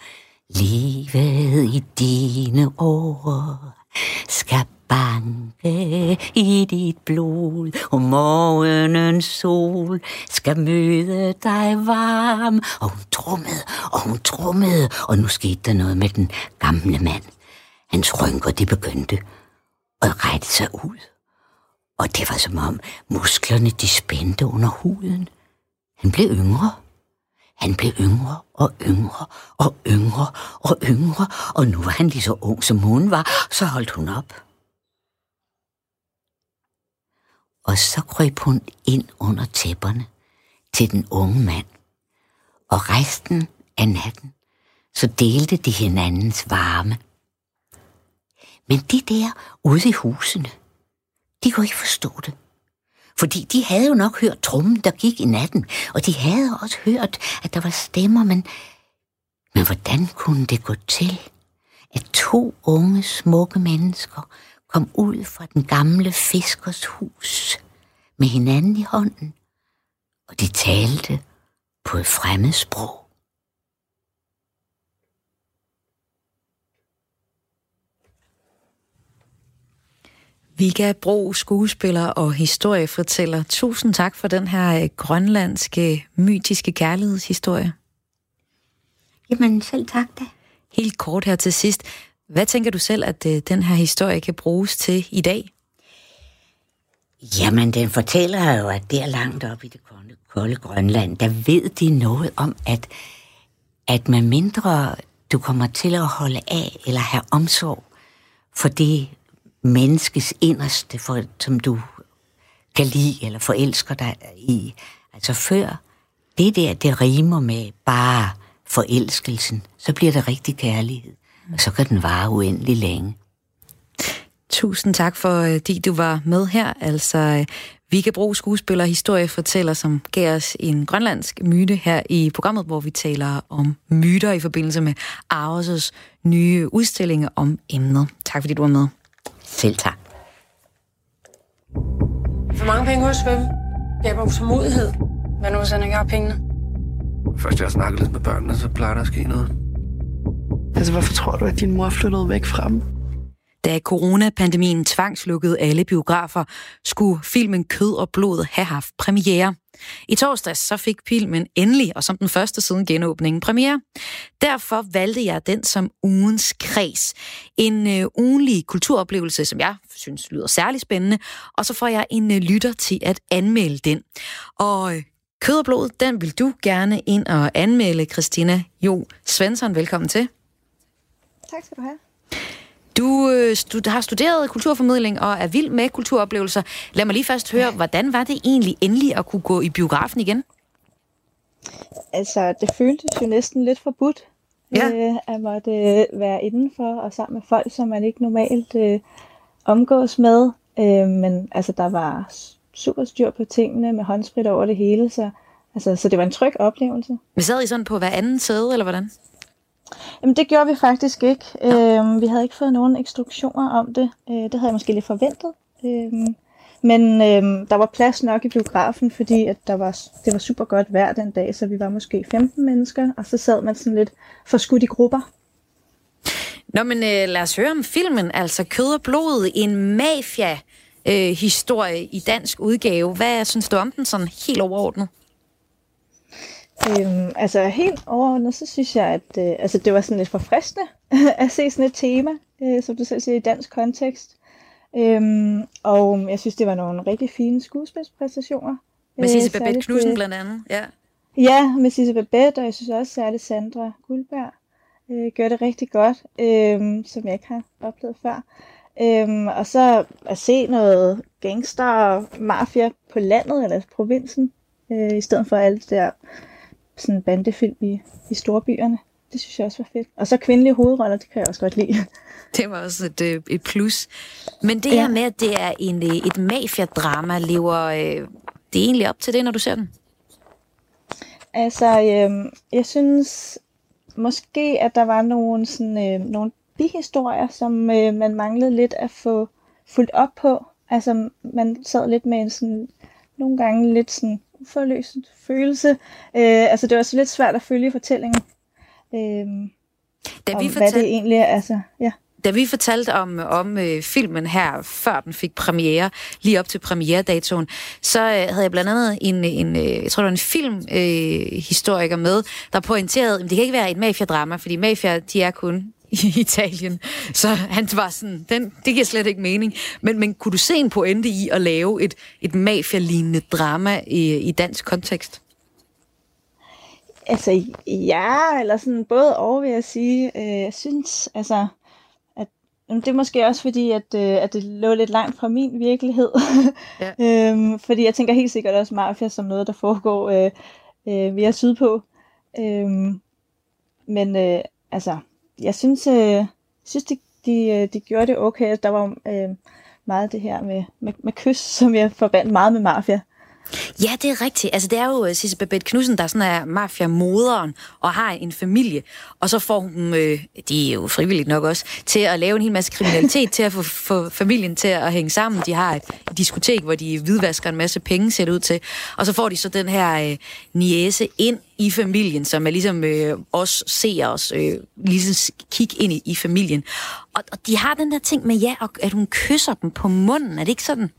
Livet i dine år skal banke i dit blod, og morgenens sol skal møde dig varm. Og hun trummede, og hun trummede, og nu skete der noget med den gamle mand. Hans rynker, de begyndte at rette sig ud. Og det var som om musklerne de spændte under huden. Han blev yngre. Han blev yngre og yngre og yngre og yngre, og nu var han lige så ung som hun var, så holdt hun op. Og så krøb hun ind under tæpperne til den unge mand. Og resten af natten, så delte de hinandens varme. Men de der ude i husene, de kunne ikke forstå det. Fordi de havde jo nok hørt trummen, der gik i natten, og de havde også hørt, at der var stemmer, men, men hvordan kunne det gå til, at to unge, smukke mennesker kom ud fra den gamle fiskers hus med hinanden i hånden, og de talte på et fremmed sprog. Vika Bro, skuespiller og historiefortæller. Tusind tak for den her øh, grønlandske, mytiske kærlighedshistorie. Jamen, selv tak da. Helt kort her til sidst. Hvad tænker du selv, at øh, den her historie kan bruges til i dag? Jamen, den fortæller jo, at der langt op i det kolde, kolde Grønland, der ved de noget om, at, at med mindre du kommer til at holde af eller have omsorg for det menneskes inderste, for, som du kan lide eller forelsker dig i. Altså før det der, det rimer med bare forelskelsen, så bliver det rigtig kærlighed. Og så kan den vare uendelig længe. Tusind tak, øh, fordi du var med her. Altså, øh, vi kan bruge skuespiller og historiefortæller, som gav os en grønlandsk myte her i programmet, hvor vi taler om myter i forbindelse med Aarhus' nye udstilling om emnet. Tak fordi du var med. Selv tak. For mange penge hos svømme. Det er utålmodighed. Hvad nu, hvis han ikke har pengene? Først jeg har snakket lidt med børnene, så plejer der at ske noget. Altså, hvorfor tror du, at din mor flyttede væk fra dem? Da coronapandemien tvangslukkede alle biografer, skulle filmen Kød og Blod have haft premiere. I torsdags så fik filmen endelig, og som den første siden genåbningen, premiere. Derfor valgte jeg den som ugens kreds. En øh, ugenlig kulturoplevelse, som jeg synes lyder særlig spændende, og så får jeg en øh, lytter til at anmelde den. Og øh, Kød og Blod, den vil du gerne ind og anmelde, Christina Jo Svensson. Velkommen til. Tak skal du have. Du øh, stud- har studeret kulturformidling og er vild med kulturoplevelser. Lad mig lige først høre, hvordan var det egentlig endelig at kunne gå i biografen igen? Altså, det føltes jo næsten lidt forbudt, Ja. øh, at måtte øh, være indenfor og sammen med folk, som man ikke normalt øh, omgås med. Øh, men altså, der var super styr på tingene med håndsprit over det hele, så, altså, så det var en tryg oplevelse. Vi sad I sådan på hver anden sæde, eller hvordan? Jamen, det gjorde vi faktisk ikke. Øh, vi havde ikke fået nogen instruktioner om det. Øh, det havde jeg måske lidt forventet. Øh, men øh, der var plads nok i biografen, fordi at der var, det var super godt vejr den dag, så vi var måske 15 mennesker, og så sad man sådan lidt forskudt i grupper. Nå, men øh, lad os høre om filmen, altså Kød og Blod, en mafia-historie i dansk udgave. Hvad synes du om den sådan helt overordnet? Øhm, altså helt overordnet, så synes jeg, at øh, altså, det var sådan lidt forfriskende at se sådan et tema, øh, som du selv siger, i dansk kontekst. Øhm, og jeg synes, det var nogle rigtig fine skuespilspræstationer. Med Sisse Øh, Babette særligt, Knudsen øh, blandt andet. Ja. Ja, med Sisse Babette, og jeg synes også særligt Sandra Guldberg øh, gør det rigtig godt, øh, som jeg ikke har oplevet før. Øhm, og så at se noget gangster og mafia på landet eller provinsen, øh, i stedet for alt det der sådan bandefilm i, i storbyerne. Det synes jeg også var fedt. Og så kvindelige hovedroller, det kan jeg også godt lide. Det var også et, øh, et plus. Men det Ja. her med, at det er en, øh, et mafiadrama, lever øh, det egentlig op til det, når du ser den? Altså, øhm, jeg synes måske, at der var nogle, sådan, øh, nogle bihistorier, som øh, man manglede lidt at få fuldt op på. Altså, man sad lidt med en sådan, nogle gange lidt sådan uforløst følelse. Øh, altså, det var så lidt svært at følge fortællingen. Øh, Da om, vi hvad det fortalte, egentlig er. Altså, ja. da vi fortalte om, om øh, filmen her, før den fik premiere, lige op til premieredatoen, så øh, havde jeg blandt andet en, en øh, jeg tror det var en filmhistoriker øh, med, der pointerede, at det kan ikke være et mafiadrama, fordi mafia, de er kun i Italien. Så han var sådan, den, det giver slet ikke mening. Men, men kunne du se en pointe i at lave et, et mafia-lignende drama i, i dansk kontekst? Altså, ja, eller sådan både og, vil jeg sige. Øh, jeg synes, altså, at jamen, det er måske også fordi, at, øh, at det lå lidt langt fra min virkelighed. Ja. øhm, fordi jeg tænker helt sikkert også mafia som noget, der foregår øh, øh, mere sydpå. Øhm, men øh, altså, jeg synes, øh, synes de, de, øh, de gjorde det okay. Der var øh, meget det her med, med, med kys, som jeg forbandt meget med mafia. Ja, det er rigtigt. Altså, det er jo øh, Sisse Babette Knudsen, der sådan er mafia-moderen og har en familie. Og så får hun, øh, de er jo frivilligt nok også, til at lave en hel masse kriminalitet, til at få, få familien til at hænge sammen. De har et diskotek, hvor de hvidvasker en masse penge, ser det ud til. Og så får de så den her øh, niese ind i familien, som er ligesom øh, os ser os, øh, ligesom kig ind i, i familien. Og, og de har den der ting med, ja, at hun kysser dem på munden. Er det ikke sådan?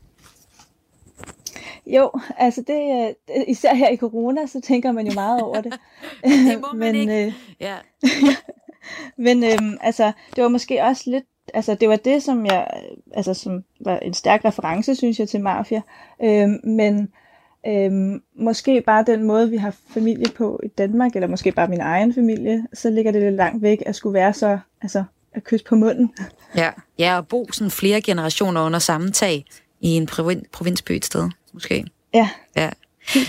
Jo, altså det, øh, især her i corona, så tænker man jo meget over det. det må man Men, ikke. Øh, ja. Men øhm, altså, det var måske også lidt, altså det var det, som jeg, altså som var en stærk reference, synes jeg, til Mafia. Øhm, men øhm, måske bare den måde, vi har familie på i Danmark, eller måske bare min egen familie, så ligger det lidt langt væk at skulle være så, altså at kysse på munden. Ja, ja og bo sådan flere generationer under samme tag i en provin- provinsby et sted måske. Ja. ja.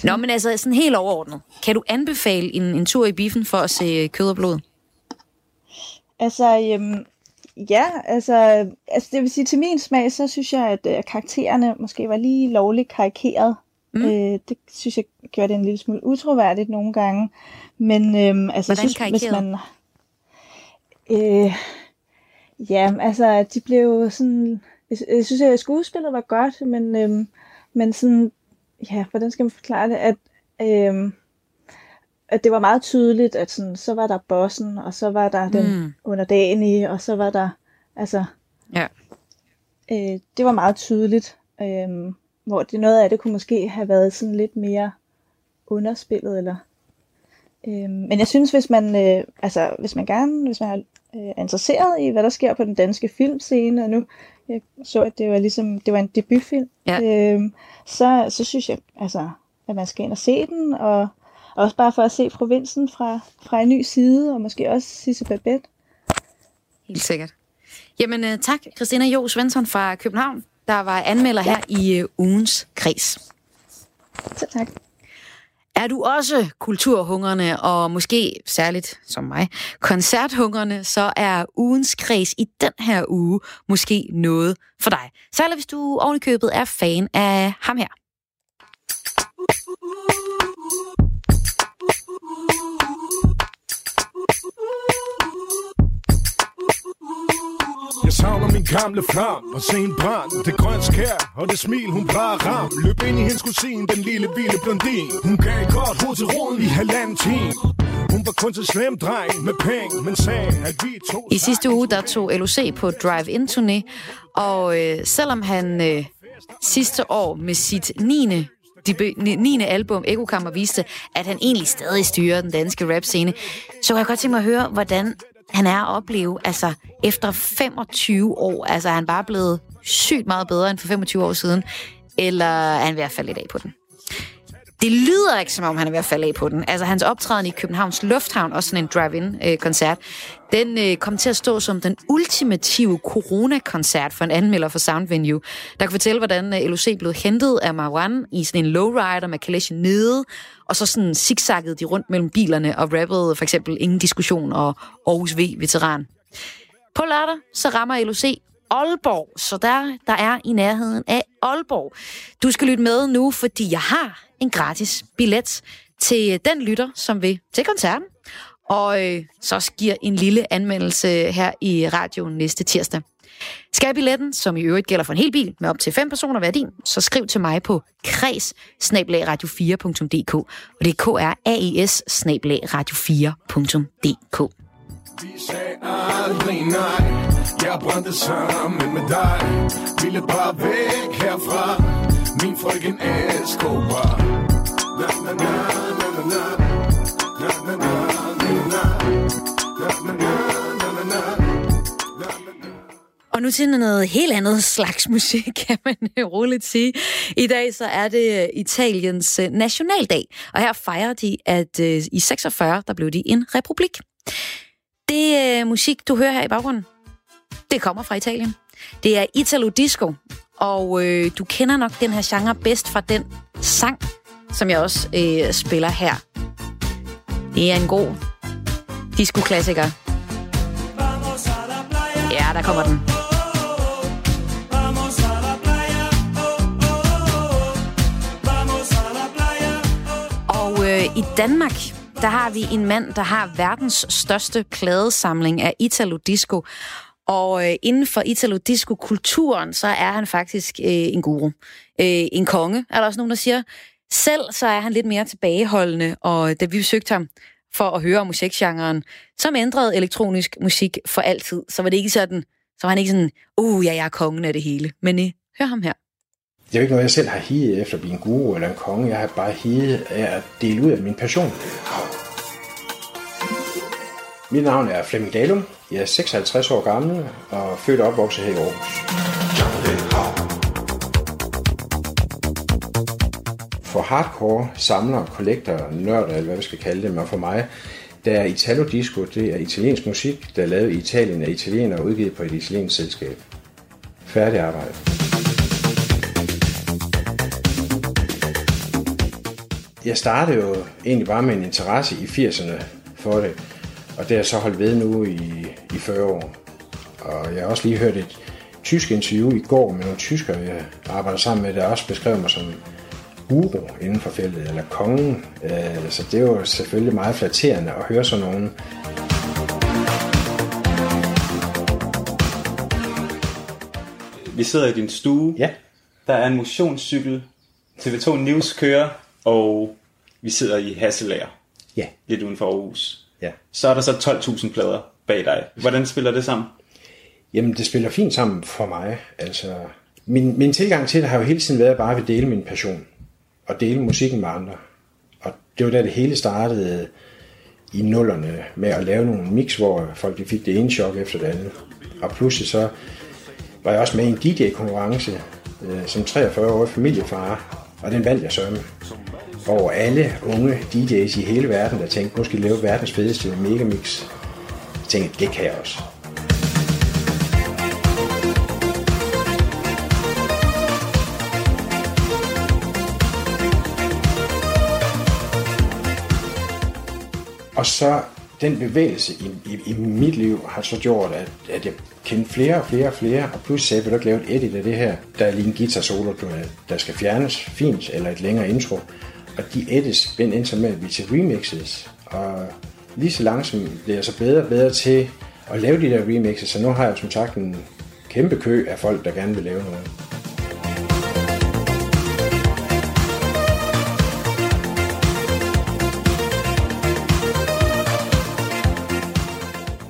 Nå, men altså sådan helt overordnet. Kan du anbefale en, en tur i biffen for at se kød og blod? Altså, øhm, ja, altså, altså det vil sige, til min smag, så synes jeg, at øh, karaktererne måske var lige lovligt karikeret. Mm. Øh, det synes jeg gjorde det en lille smule utroværdigt nogle gange. Men øhm, altså, Hvordan jeg synes, hvis man... Øh, ja, altså, de blev sådan... Jeg, jeg synes, at skuespillet var godt, men øhm, men sådan, ja, hvordan skal man forklare det, at, øhm, at det var meget tydeligt, at sådan, så var der bossen, og så var der den mm. underdanige, og så var der, altså, ja. øh, det var meget tydeligt, øh, hvor det noget af det kunne måske have været sådan lidt mere underspillet, eller øh, men jeg synes, hvis man, øh, altså, hvis man gerne, hvis man er øh, interesseret i, hvad der sker på den danske filmscene, og nu jeg så, at det var ligesom, det var en debutfilm, ja. øhm, så, så synes jeg, altså, at man skal ind og se den, og også bare for at se provinsen fra, fra en ny side, og måske også Sisse Babette. Helt sikkert. Jamen uh, tak, Christina Jo Svensson fra København, der var anmelder her i uh, ugens kreds. Så tak. Er du også kulturhungerne og måske særligt som mig koncerthungerne, så er ugens kreds i den her uge måske noget for dig. Særligt hvis du ovenikøbet er fan af ham her. Jeg savner min gamle flam og se en brand Det grøn skær og det smil hun plejer ram Løb ind i hendes kusin, den lille vilde blondin Hun gav godt hoved til roden i halvanden time hun var kun til slem dreng med penge, men sagde, at vi to... I sidste uge, der tog LOC på Drive-In-turné, og øh, selvom han øh, sidste år med sit 9. 9. album, Kammer, viste, at han egentlig stadig styrer den danske rap-scene, så kan jeg godt tænke mig at høre, hvordan han er at opleve, altså efter 25 år, altså er han bare blevet sygt meget bedre end for 25 år siden, eller er han i hvert fald i dag på den? Det lyder ikke, som om han er ved at falde af på den. Altså, hans optræden i Københavns Lufthavn, også sådan en drive-in-koncert, øh, den øh, kom til at stå som den ultimative corona-koncert for en anmelder for Sound Venue, der kan fortælle, hvordan øh, LOC blev hentet af Marwan i sådan en lowrider med kalechen nede, og så sådan zigzaggede de rundt mellem bilerne og rappede for eksempel Ingen Diskussion og Aarhus V-veteran. På lørdag så rammer LOC Aalborg, så der, der er i nærheden af Aalborg. Du skal lytte med nu, fordi jeg har en gratis billet til den lytter, som vil til koncerten. Og øh, så giver en lille anmeldelse her i radioen næste tirsdag. Skal billetten, som i øvrigt gælder for en hel bil med op til fem personer hver din, så skriv til mig på kreds radio4.dk. Og det er k r a e s radio4.dk. Vi sagde aldrig nej. Jeg brændte sammen med dig. Ville bare væk herfra. Min frøken Escobar Na na na na na na. Na na na na na og nu til noget helt andet slags musik, kan man øh, roligt sige. I dag så er det øh, Italiens øh, nationaldag, og her fejrer de, at i 46, der blev de en republik. Det øh, musik, du hører her i baggrunden, det kommer fra Italien. Det er Italo Disco, og øh, du kender nok den her genre bedst fra den sang, som jeg også øh, spiller her. Det er en god disco-klassiker. Ja, der kommer den. Og øh, i Danmark, der har vi en mand, der har verdens største pladesamling af Italo Disco. Og øh, inden for Italo Disco-kulturen, så er han faktisk øh, en guru. Øh, en konge, er der også nogen, der siger. Selv så er han lidt mere tilbageholdende, og da vi besøgte ham for at høre om musikgenren, som ændrede elektronisk musik for altid, så var det ikke sådan, så var han ikke sådan, uh, ja, jeg er kongen af det hele. Men øh, hør ham her. Det er jo ikke noget, jeg selv har higet efter at blive en guru eller en konge. Jeg har bare higet af at dele ud af min passion. Mit navn er Flemming Dalum. Jeg er 56 år gammel og født og opvokset her i Aarhus. For hardcore samler, kollektor, nørder, eller hvad vi skal kalde det, og for mig, der er Italo Disco, det er italiensk musik, der er lavet i Italien af italienere og udgivet på et italiensk selskab. Færdig arbejde. Jeg startede jo egentlig bare med en interesse i 80'erne for det, og det har jeg så holdt ved nu i, i 40 år. Og jeg har også lige hørt et tysk interview i går med nogle tyskere, jeg arbejder sammen med, der også beskrev mig som guru inden for feltet, eller kongen. Øh, Så det er jo selvfølgelig meget flatterende at høre sådan nogen. Vi sidder i din stue. Ja. Der er en motionscykel. TV2 News kører, og vi sidder i Hasselager. Ja. Lidt uden for Aarhus. Ja. Så er der så 12.000 plader bag dig. Hvordan spiller det sammen? Jamen, det spiller fint sammen for mig. Altså, min, min tilgang til det har jo hele tiden været at bare at dele min passion. Og dele musikken med andre. Og det var da det hele startede i nullerne med at lave nogle mix, hvor folk de fik det ene chok efter det andet. Og pludselig så var jeg også med i en DJ-konkurrence øh, som 43-årig familiefar, og den vandt jeg så med. Over alle unge DJ's i hele verden, der tænkte, nu skal lave verdens fedeste megamix. Jeg tænkte, det kan jeg også. Og så den bevægelse i, i, i mit liv har så gjort, at, at jeg kendte flere og flere og flere, og pludselig sagde, vil du ikke lave et edit af det her? Der er lige en guitar solo, der skal fjernes fint, eller et længere intro. Og de edits blev endte så med at blive til remixes. Og lige så langsomt blev jeg så bedre og bedre til at lave de der remixes, så nu har jeg som sagt en kæmpe kø af folk, der gerne vil lave noget.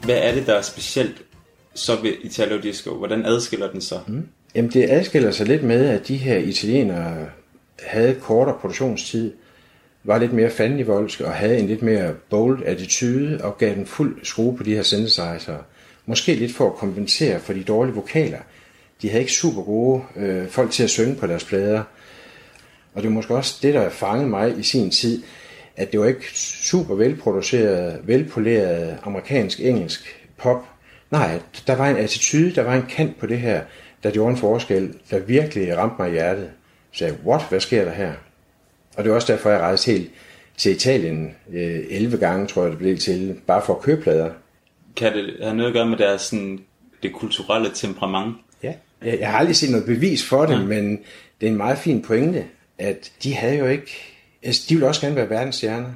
Hvad er det, der er specielt så ved Italo Disco? Hvordan adskiller den sig? Mm. Jamen det adskiller sig lidt med, at de her italienere havde kortere produktionstid, var lidt mere fandenivoldske og havde en lidt mere bold attitude og gav den fuld skrue på de her synthesizer. Måske lidt for at kompensere for de dårlige vokaler. De havde ikke super gode øh, folk til at synge på deres plader. Og det var måske også det, der fangede mig i sin tid, at det var ikke super velproduceret, velpoleret amerikansk-engelsk pop. Nej, der var en attitude, der var en kant på det her, der gjorde en forskel, der virkelig ramte mig i hjertet. Så jeg, what, hvad sker der her? Og det var også derfor, jeg rejste helt til Italien øh, 11 gange, tror jeg, det blev til, bare for at købe plader. Kan det have noget at gøre med deres, sådan, det kulturelle temperament? Ja, jeg, jeg har aldrig set noget bevis for det, ja. men det er en meget fin pointe, at de havde jo ikke... Altså, de ville også gerne være verdensstjerner,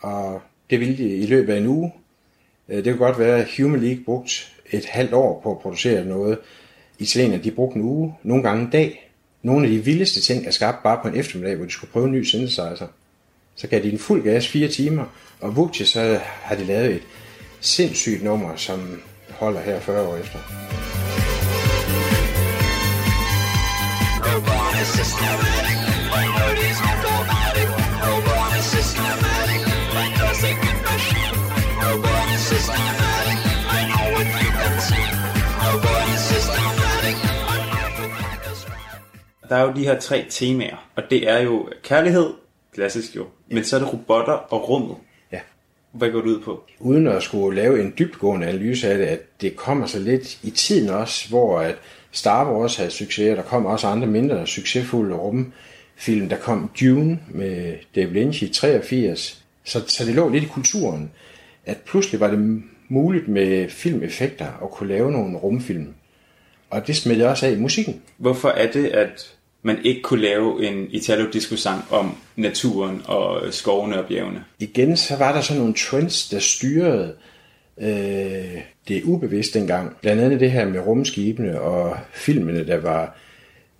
og det ville de i løbet af en uge. Øh, Det kunne godt være, at Human League brugt et halvt år på at producere noget. Italienerne, de brugte en uge, nogle gange en dag. Nogle af de vildeste ting er skabt bare på en eftermiddag, hvor de skulle prøve en ny synthesizer. Altså. Så gav de en fuld gas fire timer, og vupti, så har de lavet et sindssygt nummer, som holder her 40 år efter. Der er jo de her tre temaer, og det er jo kærlighed, klassisk jo, men så er det robotter og rummet. Ja. Hvad går det ud på? Uden at skulle lave en dybtgående analyse af det, at det kommer så lidt i tiden også, hvor at Star Wars havde succes, og der kom også andre mindre succesfulde rumfilm. Der kom Dune med David Lynch i 83, så, så det lå lidt i kulturen, at pludselig var det muligt med filmeffekter at kunne lave nogle rumfilm. Og det smed også af i musikken. Hvorfor er det, at man ikke kunne lave en Italo-disco-sang om naturen og skovene og bjergene? Igen, så var der sådan nogle trends, der styrede øh, det er ubevidst dengang. Blandt andet det her med rumskibene og filmene, der var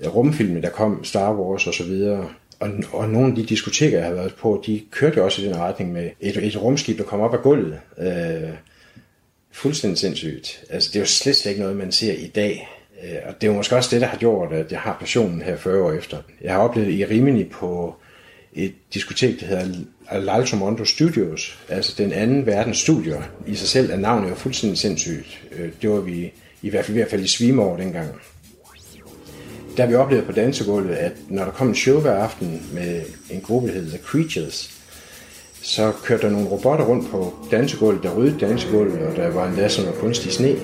øh, rumfilmene, der kom, Star Wars og så videre. Og, og nogle af de diskoteker, jeg har været på, de kørte også i den retning med et, et rumskib, der kom op af gulvet. Øh, fuldstændig sindssygt. Altså, det er jo slet ikke noget, man ser i dag. Øh, og det er jo måske også det, der har gjort, at jeg har passionen her 40 år efter. Jeg har oplevet i Rimini på et diskotek, der hedder L'Alto Mondo Studios, altså den anden verdens studier. I sig selv er navnet jo fuldstændig sindssygt. Øh, det var vi i hvert fald i hvert fald i svime over dengang. Der har vi oplevet på dansegulvet, at når der kom en show hver aften med en gruppe, der hedder The Creatures, så kørte der nogle robotter rundt på dansegulvet, der ryddede dansegulvet, og der var en sådan noget kunstig sne.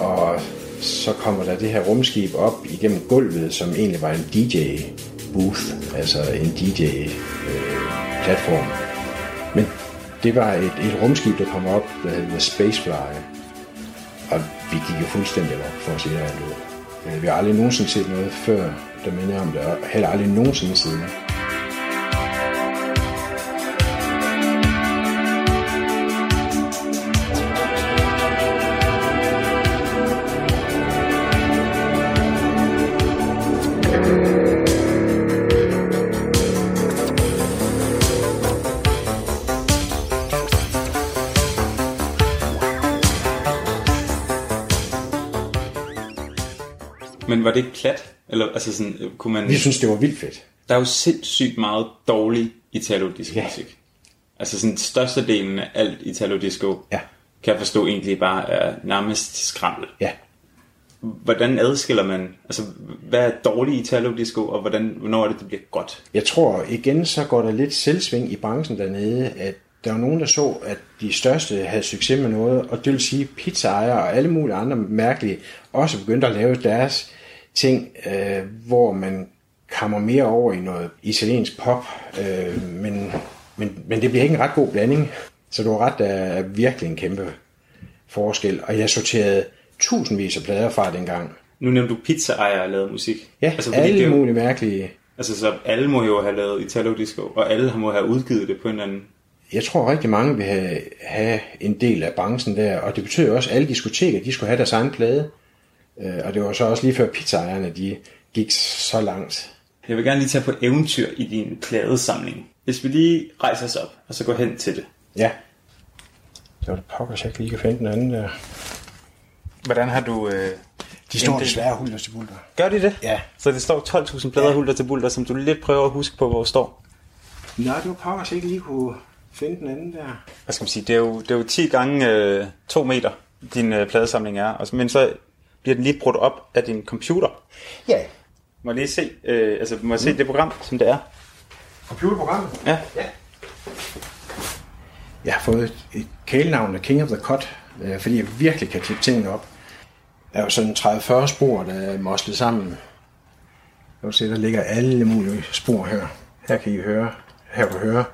Og så kommer der det her rumskib op igennem gulvet, som egentlig var en DJ-booth, altså en DJ-platform. Øh, Men det var et, et rumskib, der kom op, der hed Spacefly. Og vi gik jo fuldstændig op, for at sige det øh, Vi har aldrig nogensinde set noget før, der minder om det, og heller aldrig nogensinde siden. Men var det ikke plat? Eller, altså sådan, kunne man... Vi synes, det var vildt fedt. Der er jo sindssygt meget dårlig Italo-disco Ja. musik. Altså sådan størstedelen af alt Italo-disco, ja. kan jeg forstå egentlig bare er nærmest skrammel. Ja. Hvordan adskiller man, altså hvad er dårlig Italo-disco, og hvordan, hvornår er det, det bliver godt? Jeg tror igen, så går der lidt selvsving i branchen dernede, at der var nogen, der så, at de største havde succes med noget, og det vil sige pizzaejere og alle mulige andre mærkelige også begyndte at lave deres ting, øh, hvor man kommer mere over i noget italiensk pop, øh, men, men, men det bliver ikke en ret god blanding. Så du har ret, der er virkelig en kæmpe forskel, og jeg sorterede tusindvis af plader fra dengang. Nu nævnte du pizzaejere og lavet musik. Ja, altså, alle det jo- mulige mærkelige. Altså så alle må jo have lavet Italo-disco, og alle må have udgivet det på en eller anden... Jeg tror rigtig mange vil have, have en del af branchen der, og det betyder også, at alle diskoteker, de skulle have deres egen plade. Øh, Og det var så også lige før pizzaejerne, de gik så langt. Jeg vil gerne lige tage på eventyr i din pladesamling. Hvis vi lige rejser os op, og så går hen til det. Ja. Det var det pokker, så jeg ikke lige kan finde den anden der. Hvordan har du... Øh, De står desværre hulter til bulter. Gør de det? Ja. Så det står 12.000 plader ja. hulter til bulter, som du lidt prøver at huske på, hvor står. Nej, det var pokker, så jeg ikke lige kunne finde den anden der. Hvad skal man sige? Det er jo, det er jo 10 gange øh, 2 meter, din øh, pladesamling er. Og, men så bliver den lige brudt op af din computer. Ja. Må jeg lige se, øh, altså, må jeg se det program, som det er? Computerprogrammet? Ja. ja. Jeg har fået et, kælenavn af King of the Cut, øh, fordi jeg virkelig kan klippe tingene op. Der er jo sådan 30-40 spor, der er moslet sammen. Jeg kan se, der ligger alle mulige spor her. Her kan I høre. Her kan I høre.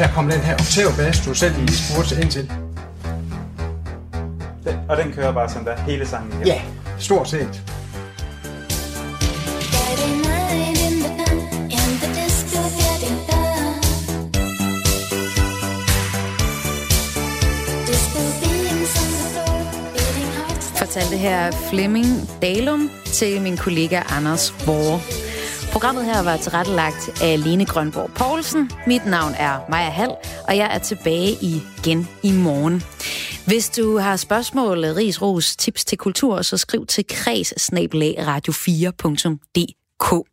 Her kommer den her oktavbas, du selv lige spurgte ind til. Den, og den kører bare sådan der, hele sangen igennem. Ja, stort set. fortalte her Flemming Dalum til min kollega Anders Vore. Programmet her var tilrettelagt af Lene Grønborg Poulsen. Mit navn er Maja Hall, og jeg er tilbage igen i morgen. Hvis du har spørgsmål, ris, ros, tips til kultur, så skriv til kreds radio4.dk.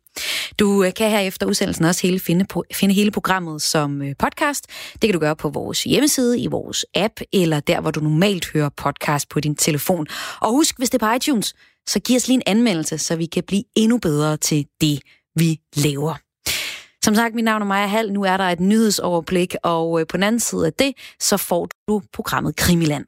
Du øh, kan kan herefter udsendelsen også hele finde, på, finde hele programmet som øh, podcast. Det kan du gøre på vores hjemmeside, i vores app, eller der, hvor du normalt hører podcast på din telefon. Og husk, hvis det er på iTunes, så giv os lige en anmeldelse, så vi kan blive endnu bedre til det, vi laver. Som sagt, mit navn er Maja Hall. Nu er der et nyhedsoverblik, og øh, på den anden side af det, så får du programmet Krimiland.